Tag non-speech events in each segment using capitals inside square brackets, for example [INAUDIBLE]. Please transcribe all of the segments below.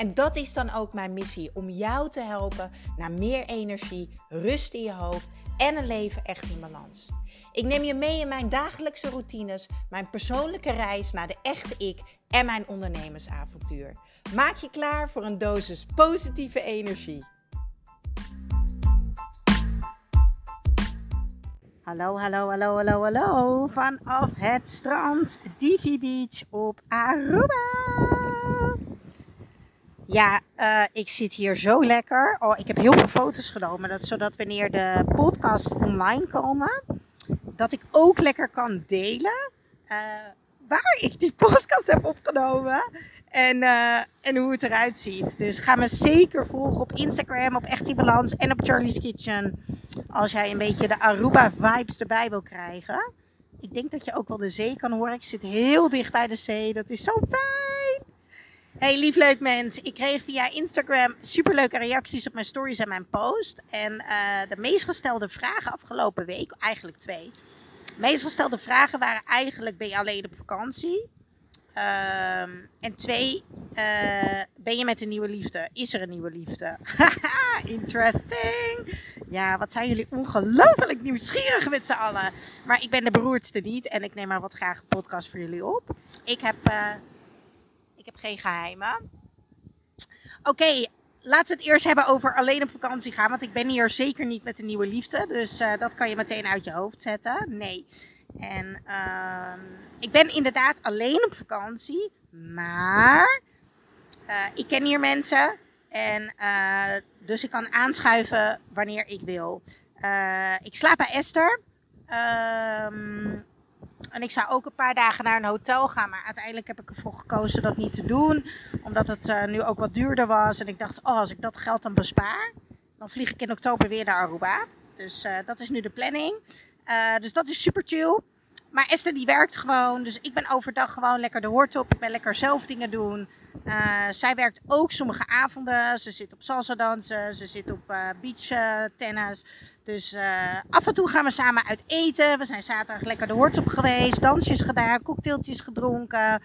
En dat is dan ook mijn missie: om jou te helpen naar meer energie, rust in je hoofd en een leven echt in balans. Ik neem je mee in mijn dagelijkse routines, mijn persoonlijke reis naar de echte ik en mijn ondernemersavontuur. Maak je klaar voor een dosis positieve energie. Hallo, hallo, hallo, hallo, hallo. Vanaf het strand Divi Beach op Aruba. Ja, uh, ik zit hier zo lekker. Oh, ik heb heel veel foto's genomen, dat, zodat wanneer de podcast online komen, dat ik ook lekker kan delen uh, waar ik die podcast heb opgenomen. En, uh, en hoe het eruit ziet. Dus ga me zeker volgen op Instagram, op Echt Balans en op Charlie's Kitchen. Als jij een beetje de Aruba vibes erbij wil krijgen. Ik denk dat je ook wel de zee kan horen. Ik zit heel dicht bij de zee. Dat is zo fijn. Hey lief leuk mens, ik kreeg via Instagram superleuke reacties op mijn stories en mijn post. En uh, de meest gestelde vragen afgelopen week, eigenlijk twee. De meest gestelde vragen waren eigenlijk, ben je alleen op vakantie? Um, en twee, uh, ben je met een nieuwe liefde? Is er een nieuwe liefde? [LAUGHS] Interesting. Ja, wat zijn jullie ongelooflijk nieuwsgierig met z'n allen. Maar ik ben de beroerdste niet en ik neem maar wat graag een podcast voor jullie op. Ik heb... Ik heb geen geheimen. Oké, laten we het eerst hebben over alleen op vakantie gaan. Want ik ben hier zeker niet met een nieuwe liefde. Dus uh, dat kan je meteen uit je hoofd zetten. Nee. En uh, ik ben inderdaad alleen op vakantie. Maar uh, ik ken hier mensen. En uh, dus ik kan aanschuiven wanneer ik wil. ik slaap bij Esther. Ehm, en ik zou ook een paar dagen naar een hotel gaan. Maar uiteindelijk heb ik ervoor gekozen dat niet te doen. Omdat het uh, nu ook wat duurder was. En ik dacht, oh, als ik dat geld dan bespaar. Dan vlieg ik in oktober weer naar Aruba. Dus uh, dat is nu de planning. Uh, dus dat is super chill. Maar Esther die werkt gewoon. Dus ik ben overdag gewoon lekker de hoort op. Ik ben lekker zelf dingen doen. zij werkt ook sommige avonden. Ze zit op salsa dansen. Ze zit op beach tennis. Dus uh, af en toe gaan we samen uit eten. We zijn zaterdag lekker de hort op geweest. Dansjes gedaan, cocktailtjes gedronken.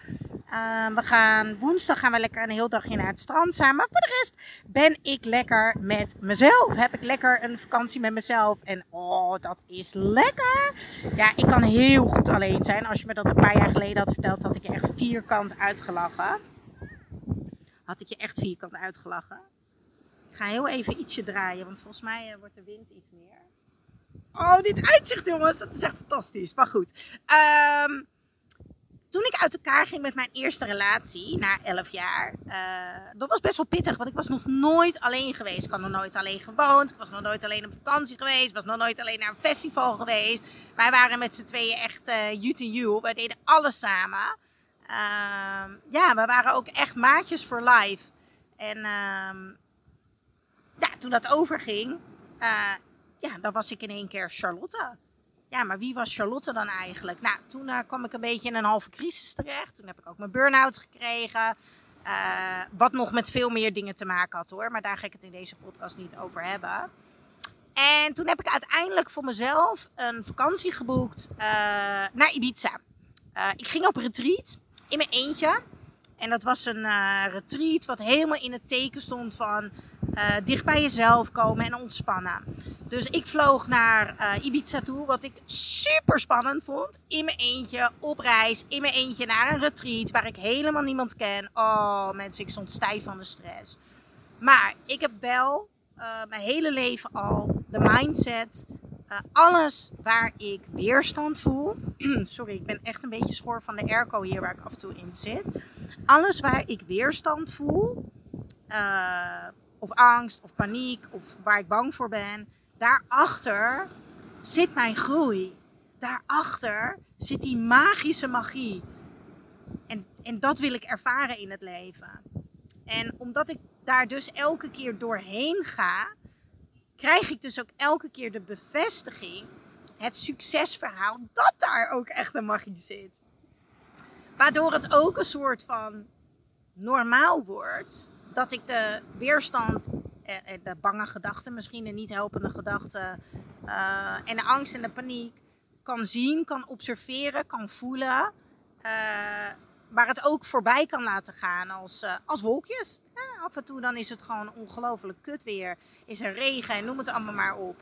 Uh, we gaan, woensdag gaan we lekker een heel dagje naar het strand samen. Maar voor de rest ben ik lekker met mezelf. Heb ik lekker een vakantie met mezelf. En oh, dat is lekker. Ja, ik kan heel goed alleen zijn. Als je me dat een paar jaar geleden had verteld, had ik je echt vierkant uitgelachen. Had ik je echt vierkant uitgelachen. Ga heel even ietsje draaien, want volgens mij uh, wordt de wind iets meer. Oh, dit uitzicht jongens, dat is echt fantastisch. Maar goed. Um, toen ik uit elkaar ging met mijn eerste relatie, na 11 jaar, uh, dat was best wel pittig, want ik was nog nooit alleen geweest. Ik had nog nooit alleen gewoond, ik was nog nooit alleen op vakantie geweest, ik was nog nooit alleen naar een festival geweest. Wij waren met z'n tweeën echt uh, you to you, wij deden alles samen. Uh, ja, we waren ook echt maatjes voor life. En ja, toen dat overging, uh, ja, dan was ik in één keer Charlotte. Ja, maar wie was Charlotte dan eigenlijk? Nou, toen uh, kwam ik een beetje in een halve crisis terecht. Toen heb ik ook mijn burn-out gekregen. Uh, wat nog met veel meer dingen te maken had hoor. Maar daar ga ik het in deze podcast niet over hebben. En toen heb ik uiteindelijk voor mezelf een vakantie geboekt naar Ibiza. ik ging op retreat in mijn eentje. En dat was een retreat wat helemaal in het teken stond van dicht bij jezelf komen en ontspannen. Dus ik vloog naar uh, Ibiza toe, wat ik super spannend vond. In mijn eentje, op reis, in mijn eentje naar een retreat waar ik helemaal niemand ken. Oh mensen, ik stond stijf van de stress. Maar ik heb wel uh, mijn hele leven al de mindset, alles waar ik weerstand voel. [CLEARS THROAT] Sorry, ik ben echt een beetje schor van de airco hier waar ik af en toe in zit. Alles waar ik weerstand voel of angst of paniek of waar ik bang voor ben, daarachter zit mijn groei. Daarachter zit die magische magie. En, en dat wil ik ervaren in het leven. En omdat ik daar dus elke keer doorheen ga, krijg ik dus ook elke keer de bevestiging, het succesverhaal, dat daar ook echt een magie zit. Waardoor het ook een soort van normaal wordt dat ik de weerstand en de bange gedachten, misschien de niet helpende gedachten uh, en de angst en de paniek kan zien, kan observeren, kan voelen. Uh, maar het ook voorbij kan laten gaan als, uh, als wolkjes. af en toe dan is het gewoon ongelooflijk kut weer. Is er regen en noem het allemaal maar op.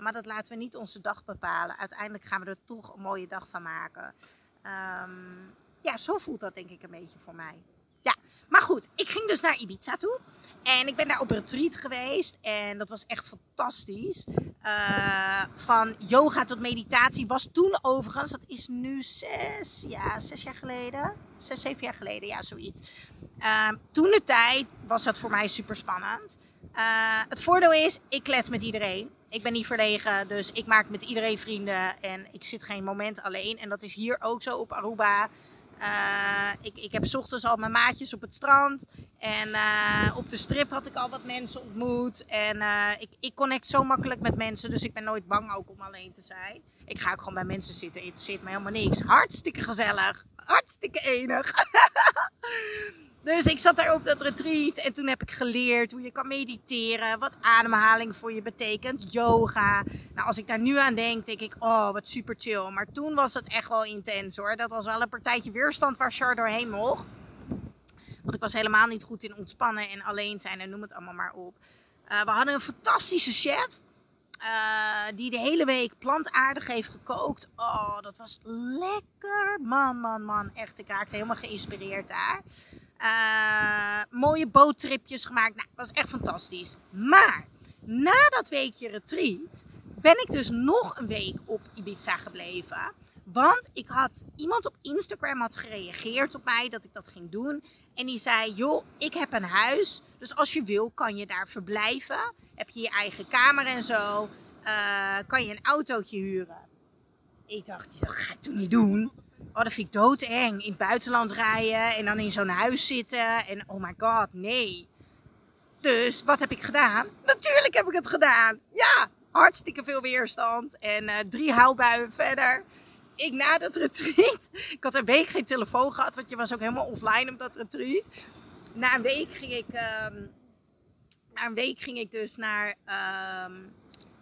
Maar dat laten we niet onze dag bepalen. Uiteindelijk gaan we er toch een mooie dag van maken. Um, ja, zo voelt dat denk ik een beetje voor mij. Maar goed, ik ging dus naar Ibiza toe. En ik ben daar op retreat geweest en dat was echt fantastisch. Uh, van yoga tot meditatie was toen overigens, dat is nu zes, ja, zes jaar geleden. Zes, zeven jaar geleden, ja, zoiets. Uh, toen de tijd was dat voor mij super spannend. Uh, het voordeel is, ik klets met iedereen. Ik ben niet verlegen, dus ik maak met iedereen vrienden en ik zit geen moment alleen. En dat is hier ook zo op Aruba. Uh, ik, ik heb ochtends al mijn maatjes op het strand. En uh, op de strip had ik al wat mensen ontmoet. En uh, ik, ik connect zo makkelijk met mensen. Dus ik ben nooit bang ook om alleen te zijn. Ik ga ook gewoon bij mensen zitten. Het zit me helemaal niks. Hartstikke gezellig. Hartstikke enig. [LAUGHS] Dus ik zat daar op dat retreat en toen heb ik geleerd hoe je kan mediteren, wat ademhaling voor je betekent, yoga. Nou, als ik daar nu aan denk, denk ik, oh, wat super chill. Maar toen was het echt wel intens hoor. Dat was wel een partijtje weerstand waar Char doorheen mocht. Want ik was helemaal niet goed in ontspannen en alleen zijn en noem het allemaal maar op. Uh, we hadden een fantastische chef. Uh, die de hele week plantaardig heeft gekookt. Oh, dat was lekker. Man, man, man. Echt, ik raakte helemaal geïnspireerd daar. Uh, mooie boottripjes gemaakt. Nou, dat was echt fantastisch. Maar na dat weekje retreat ben ik dus nog een week op Ibiza gebleven. Want ik had iemand op Instagram had gereageerd op mij dat ik dat ging doen. En die zei: Joh, ik heb een huis. Dus als je wil, kan je daar verblijven. Heb je je eigen kamer en zo. Uh, kan je een autootje huren. Ik dacht, dat ga ik toen niet doen. Oh, dat vind ik doodeng. In het buitenland rijden en dan in zo'n huis zitten. En oh my god, nee. Dus wat heb ik gedaan? Natuurlijk heb ik het gedaan. Ja, hartstikke veel weerstand. En uh, drie huilbuien verder. Ik na dat retreat. [LAUGHS] Ik had een week geen telefoon gehad, want je was ook helemaal offline op dat retreat. Na een week ging ik. Um, na een week ging ik dus naar. Um,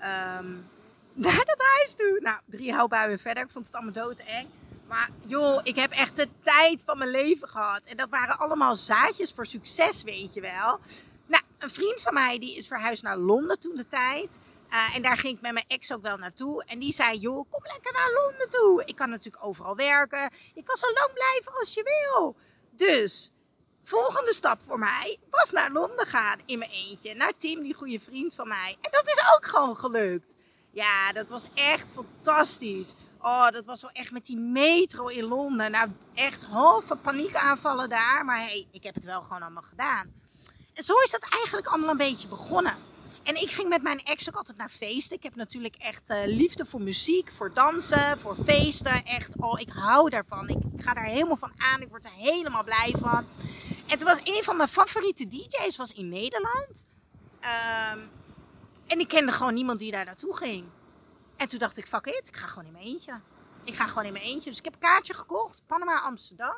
um, [LAUGHS] naar dat huis toe. Nou, drie huilbuien verder. Ik vond het allemaal doodeng. Maar joh, ik heb echt de tijd van mijn leven gehad. En dat waren allemaal zaadjes voor succes, weet je wel. Nou, een vriend van mij die is verhuisd naar Londen toen de tijd. Uh, en daar ging ik met mijn ex ook wel naartoe. En die zei, joh, kom lekker naar Londen toe. Ik kan natuurlijk overal werken. Ik kan zo lang blijven als je wil. Dus, volgende stap voor mij was naar Londen gaan in mijn eentje. Naar Tim, die goede vriend van mij. En dat is ook gewoon gelukt. Ja, dat was echt fantastisch. Oh, dat was wel echt met die metro in Londen. Nou, echt halve paniekaanvallen daar. Maar hey, ik heb het wel gewoon allemaal gedaan. En zo is dat eigenlijk allemaal een beetje begonnen. En ik ging met mijn ex ook altijd naar feesten. Ik heb natuurlijk echt uh, liefde voor muziek, voor dansen, voor feesten. Echt, oh, ik hou daarvan. Ik, ga daar helemaal van aan. Ik word er helemaal blij van. En toen was een van mijn favoriete DJ's was in Nederland. Um, en ik kende gewoon niemand die daar naartoe ging. En toen dacht ik, fuck it, ik ga gewoon in mijn eentje. Ik ga gewoon in mijn eentje. Dus ik heb een kaartje gekocht, Panama Amsterdam.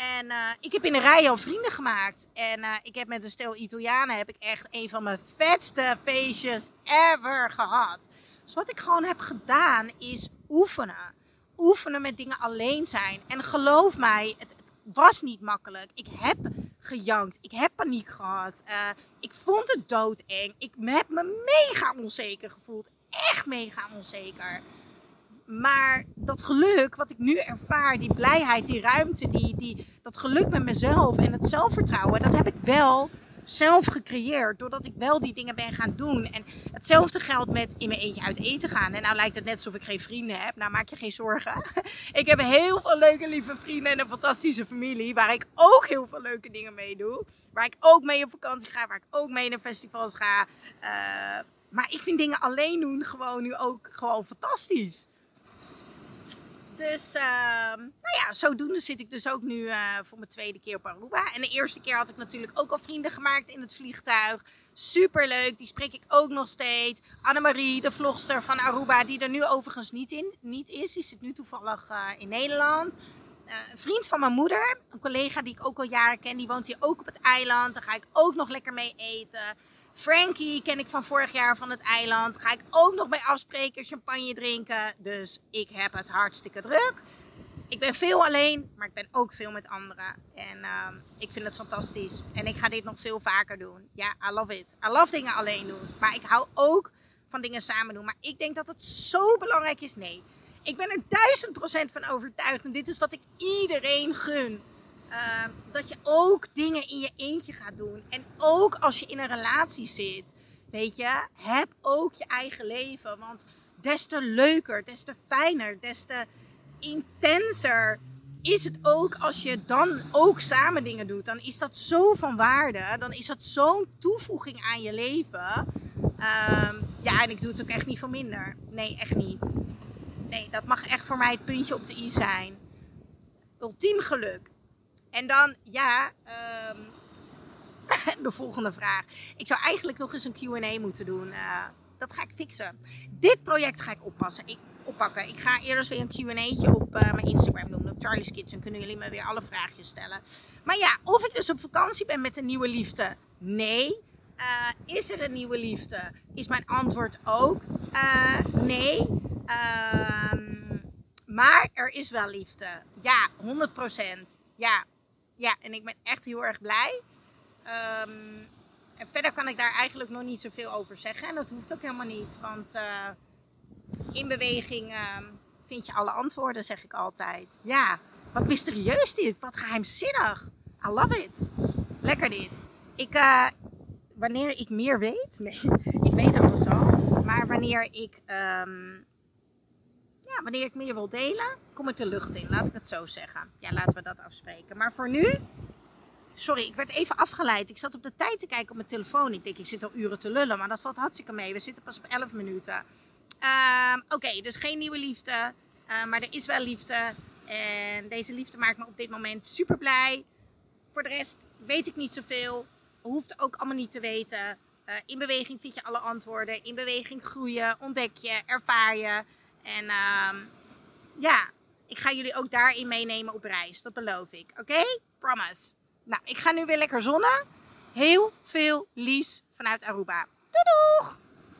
En uh, ik heb in de rij al vrienden gemaakt. En uh, ik heb met een stel Italianen heb ik echt een van mijn vetste feestjes ever gehad. Dus wat ik gewoon heb gedaan is oefenen. Oefenen met dingen alleen zijn. En geloof mij, het, het was niet makkelijk. Ik heb gejankt. Ik heb paniek gehad. Uh, ik vond het doodeng. Ik heb me mega onzeker gevoeld echt mega onzeker. Maar dat geluk wat ik nu ervaar, die blijheid, die ruimte, die, die, dat geluk met mezelf en het zelfvertrouwen, dat heb ik wel zelf gecreëerd. Doordat ik wel die dingen ben gaan doen. En hetzelfde geldt met in mijn eentje uit eten gaan. En nou lijkt het net alsof ik geen vrienden heb. Nou maak je geen zorgen. [LAUGHS] Ik heb heel veel leuke, lieve vrienden en een fantastische familie. Waar ik ook heel veel leuke dingen mee doe. Waar ik ook mee op vakantie ga. Waar ik ook mee naar festivals ga. Uh, maar ik vind dingen alleen doen gewoon nu ook gewoon fantastisch. Dus, uh, nou ja, zodoende zit ik dus ook nu uh, voor mijn tweede keer op Aruba. En de eerste keer had ik natuurlijk ook al vrienden gemaakt in het vliegtuig. Super leuk, die spreek ik ook nog steeds. Annemarie, de vlogster van Aruba, die er nu overigens niet, in, niet is. Die zit nu toevallig uh, in Nederland. een vriend van mijn moeder, een collega die ik ook al jaren ken, die woont hier ook op het eiland. Daar ga ik ook nog lekker mee eten. Frankie ken ik van vorig jaar van het eiland. Ga ik ook nog mee afspreken, champagne drinken. Dus ik heb het hartstikke druk. Ik ben veel alleen, maar ik ben ook veel met anderen. En uh, ik vind het fantastisch. En ik ga dit nog veel vaker doen. Ja, I love it. I love dingen alleen doen. Maar ik hou ook van dingen samen doen. Maar ik denk dat het zo belangrijk is. Nee, ik ben er duizend procent van overtuigd. En dit is wat ik iedereen gun. Uh, dat je ook dingen in je eentje gaat doen. En ook als je in een relatie zit. Weet je, heb ook je eigen leven. Want des te leuker, des te fijner, des te intenser is het ook als je dan ook samen dingen doet. Dan is dat zo van waarde. Dan is dat zo'n toevoeging aan je leven. Um, ja, en ik doe het ook echt niet voor minder. Nee, echt niet. Nee, dat mag echt voor mij het puntje op de i zijn. Ultiem geluk. En dan, ja, um, [LAUGHS] de volgende vraag. Ik zou eigenlijk nog eens een Q&A moeten doen. Uh, dat ga ik fixen. Dit project ga ik oppassen. Ik, oppakken. Ik ga eerst weer een Q&A'tje op uh, mijn Instagram doen. Op Charlie's Kitchen kunnen jullie me weer alle vraagjes stellen. Maar ja, of ik dus op vakantie ben met een nieuwe liefde? Nee. Uh, is er een nieuwe liefde? Is mijn antwoord ook nee. Ehm, maar er is wel liefde. Ja, 100%. Ja. Ja, en ik ben echt heel erg blij. Um, en verder kan ik daar eigenlijk nog niet zoveel over zeggen. En dat hoeft ook helemaal niet. Want uh, in beweging uh, vind je alle antwoorden, zeg ik altijd. Ja, wat mysterieus dit. Wat geheimzinnig. I love it. Lekker dit. Ik, uh, wanneer ik meer weet, [LAUGHS] nee, ik weet alles al. Maar wanneer ik, um, wanneer ik meer wil delen, kom ik de lucht in. Laat ik het zo zeggen. Ja, laten we dat afspreken. Maar voor nu, sorry, ik werd even afgeleid. Ik zat op de tijd te kijken op mijn telefoon. Ik denk, ik zit al uren te lullen, maar dat valt hartstikke mee. We zitten pas op 11 minuten. Uh, Oké, dus geen nieuwe liefde, uh, maar er is wel liefde. En deze liefde maakt me op dit moment super blij. Voor de rest weet ik niet zoveel hoeft ook allemaal niet te weten. Uh, in beweging vind je alle antwoorden. In beweging groeien, ontdek je, ervaar je. En uh, ja, ik ga jullie ook daarin meenemen op reis. Dat beloof ik. Oké? Okay? Promise. Nou, ik ga nu weer lekker zonnen. Heel veel lies vanuit Aruba. Doei doeg!